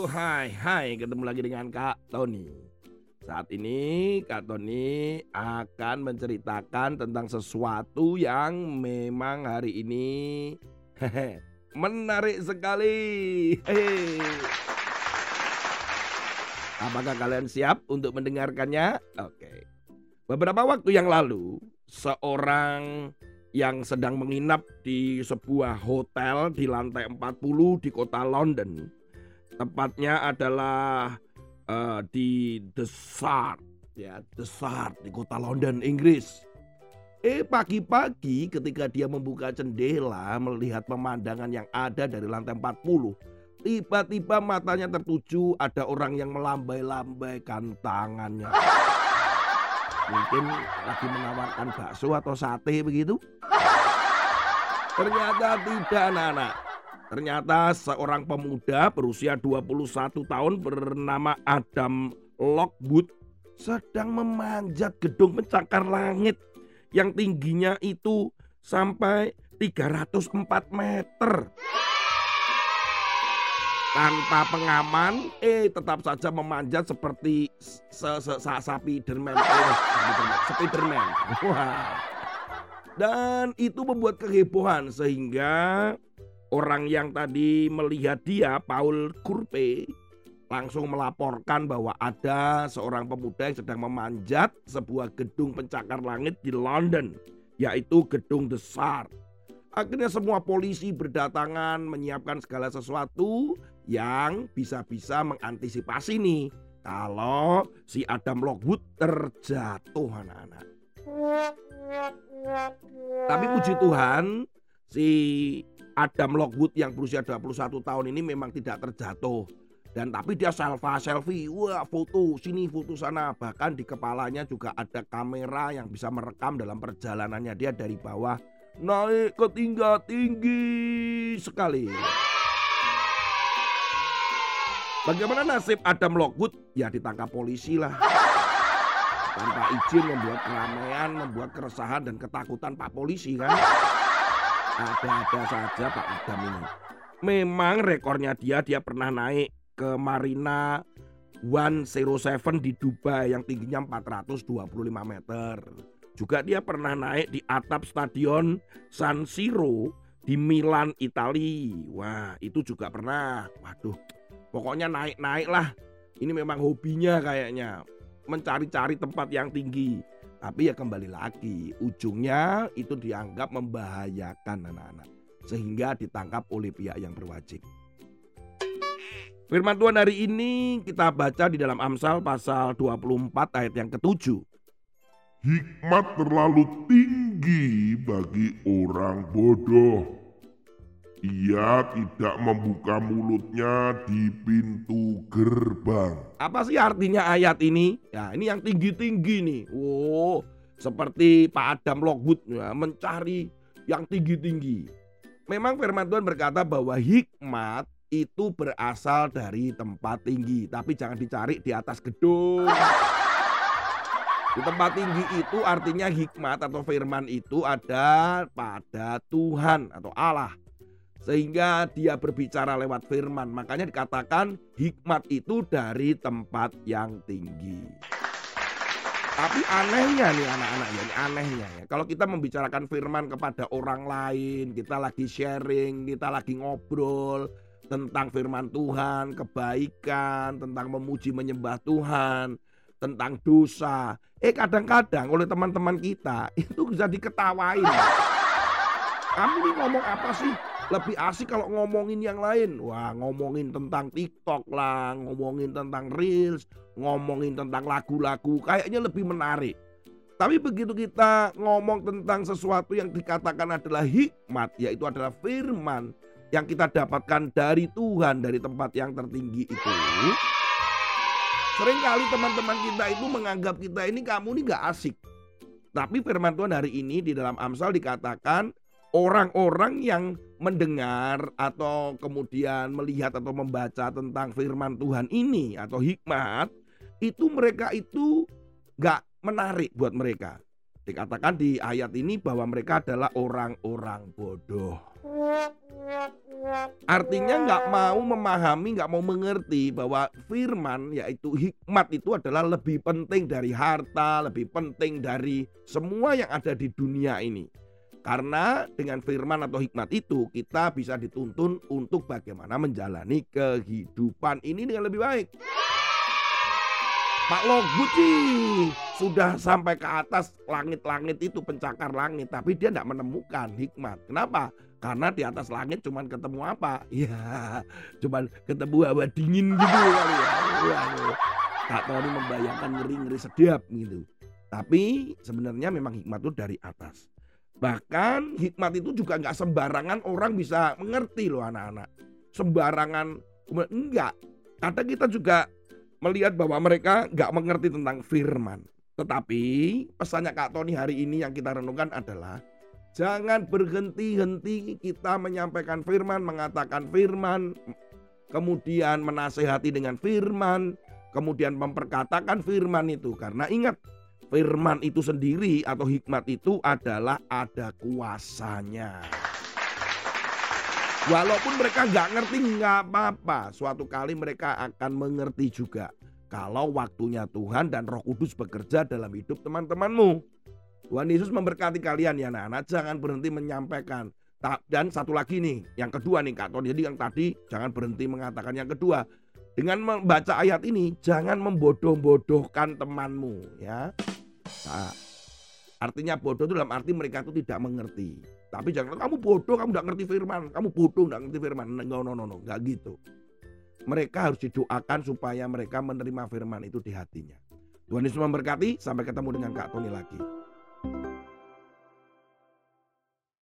Hai, hai, ketemu lagi dengan Kak Tony. Saat ini Kak Tony akan menceritakan tentang sesuatu yang memang hari ini menarik sekali. Apakah kalian siap untuk mendengarkannya? Oke. Beberapa waktu yang lalu, seorang yang sedang menginap di sebuah hotel di lantai 40 di kota London Tepatnya adalah uh, di The Shard, ya The Shard di kota London, Inggris. Eh pagi-pagi ketika dia membuka jendela melihat pemandangan yang ada dari lantai 40 Tiba-tiba matanya tertuju ada orang yang melambai-lambaikan tangannya. Mungkin lagi menawarkan bakso atau sate begitu? Ternyata tidak anak-anak Ternyata seorang pemuda berusia 21 tahun bernama Adam Lockwood sedang memanjat gedung pencakar langit yang tingginya itu sampai 304 meter. Tanpa pengaman, eh tetap saja memanjat seperti se -se -se sapi derman, eh, Spiderman. Wah. Dan itu membuat kehebohan sehingga Orang yang tadi melihat dia, Paul Kurpe, langsung melaporkan bahwa ada seorang pemuda yang sedang memanjat sebuah gedung pencakar langit di London, yaitu gedung The Shard. Akhirnya semua polisi berdatangan menyiapkan segala sesuatu yang bisa-bisa mengantisipasi nih kalau si Adam Lockwood terjatuh anak-anak. Tapi puji Tuhan si Adam Lockwood yang berusia 21 tahun ini memang tidak terjatuh. Dan tapi dia selfie, selfie, wah foto sini, foto sana. Bahkan di kepalanya juga ada kamera yang bisa merekam dalam perjalanannya dia dari bawah naik ke tinggi tinggi sekali. Bagaimana nasib Adam Lockwood? Ya ditangkap polisi lah. Tanpa izin membuat keramaian, membuat keresahan dan ketakutan Pak Polisi kan. Ada-ada saja Pak Adam ini. Memang rekornya dia dia pernah naik ke Marina 107 di Dubai yang tingginya 425 meter. Juga dia pernah naik di atap stadion San Siro di Milan, Italia. Wah, itu juga pernah. Waduh, pokoknya naik-naik lah. Ini memang hobinya kayaknya. Mencari-cari tempat yang tinggi. Tapi ya kembali lagi, ujungnya itu dianggap membahayakan anak-anak. Sehingga ditangkap oleh pihak yang berwajib. Firman Tuhan hari ini kita baca di dalam Amsal pasal 24 ayat yang ketujuh. Hikmat terlalu tinggi bagi orang bodoh ia tidak membuka mulutnya di pintu gerbang. Apa sih artinya ayat ini? Ya, ini yang tinggi-tinggi nih. Oh, seperti Pak Adam Lockwood ya, mencari yang tinggi-tinggi. Memang firman Tuhan berkata bahwa hikmat itu berasal dari tempat tinggi, tapi jangan dicari di atas gedung. Di tempat tinggi itu artinya hikmat atau firman itu ada pada Tuhan atau Allah sehingga dia berbicara lewat firman. Makanya dikatakan hikmat itu dari tempat yang tinggi. Tapi anehnya nih anak-anak ya, anehnya ya. Kalau kita membicarakan firman kepada orang lain, kita lagi sharing, kita lagi ngobrol tentang firman Tuhan, kebaikan, tentang memuji menyembah Tuhan, tentang dosa. Eh kadang-kadang oleh teman-teman kita itu bisa diketawain. Kamu ini ngomong apa sih? Lebih asik kalau ngomongin yang lain. Wah, ngomongin tentang TikTok lah, ngomongin tentang Reels, ngomongin tentang lagu-lagu, kayaknya lebih menarik. Tapi begitu kita ngomong tentang sesuatu yang dikatakan adalah hikmat, yaitu adalah firman yang kita dapatkan dari Tuhan, dari tempat yang tertinggi itu. Seringkali teman-teman kita itu menganggap kita ini kamu ini gak asik. Tapi firman Tuhan hari ini di dalam Amsal dikatakan orang-orang yang mendengar atau kemudian melihat atau membaca tentang firman Tuhan ini atau hikmat itu mereka itu gak menarik buat mereka. Dikatakan di ayat ini bahwa mereka adalah orang-orang bodoh. Artinya nggak mau memahami, nggak mau mengerti bahwa firman yaitu hikmat itu adalah lebih penting dari harta, lebih penting dari semua yang ada di dunia ini. Karena dengan firman atau hikmat itu kita bisa dituntun untuk bagaimana menjalani kehidupan ini dengan lebih baik. Pak Logut sih sudah sampai ke atas langit-langit itu pencakar langit tapi dia tidak menemukan hikmat. Kenapa? Karena di atas langit cuman ketemu apa? Ya, cuman ketemu hawa dingin gitu kali ya. Kak Tony membayangkan ngeri-ngeri sedap gitu. Tapi sebenarnya memang hikmat itu dari atas. Bahkan hikmat itu juga nggak sembarangan orang bisa mengerti loh anak-anak. Sembarangan enggak. Kadang kita juga melihat bahwa mereka nggak mengerti tentang firman. Tetapi pesannya Kak Tony hari ini yang kita renungkan adalah jangan berhenti-henti kita menyampaikan firman, mengatakan firman, kemudian menasehati dengan firman, kemudian memperkatakan firman itu. Karena ingat, firman itu sendiri atau hikmat itu adalah ada kuasanya. Walaupun mereka nggak ngerti nggak apa-apa, suatu kali mereka akan mengerti juga kalau waktunya Tuhan dan Roh Kudus bekerja dalam hidup teman-temanmu. Tuhan Yesus memberkati kalian ya anak-anak, jangan berhenti menyampaikan. Dan satu lagi nih, yang kedua nih Kak Tony. Jadi yang tadi jangan berhenti mengatakan yang kedua. Dengan membaca ayat ini, jangan membodoh-bodohkan temanmu ya. Nah, artinya bodoh itu dalam arti mereka itu tidak mengerti. Tapi jangan kamu bodoh, kamu tidak ngerti firman, kamu bodoh tidak ngerti firman. No, no, no, no, nggak gitu. Mereka harus didoakan supaya mereka menerima firman itu di hatinya. Tuhan Yesus memberkati, sampai ketemu dengan Kak Tony lagi.